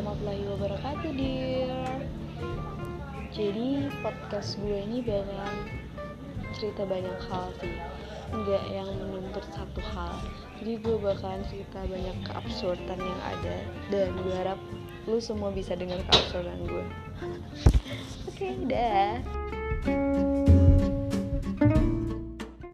warahmatullahi wabarakatuh dear. Jadi podcast gue ini bakal cerita banyak hal sih. Enggak yang menuntut satu hal. Jadi gue bakalan cerita banyak keabsurdan yang ada. Dan gue harap lu semua bisa dengar keabsurdan gue. Oke, okay, dah.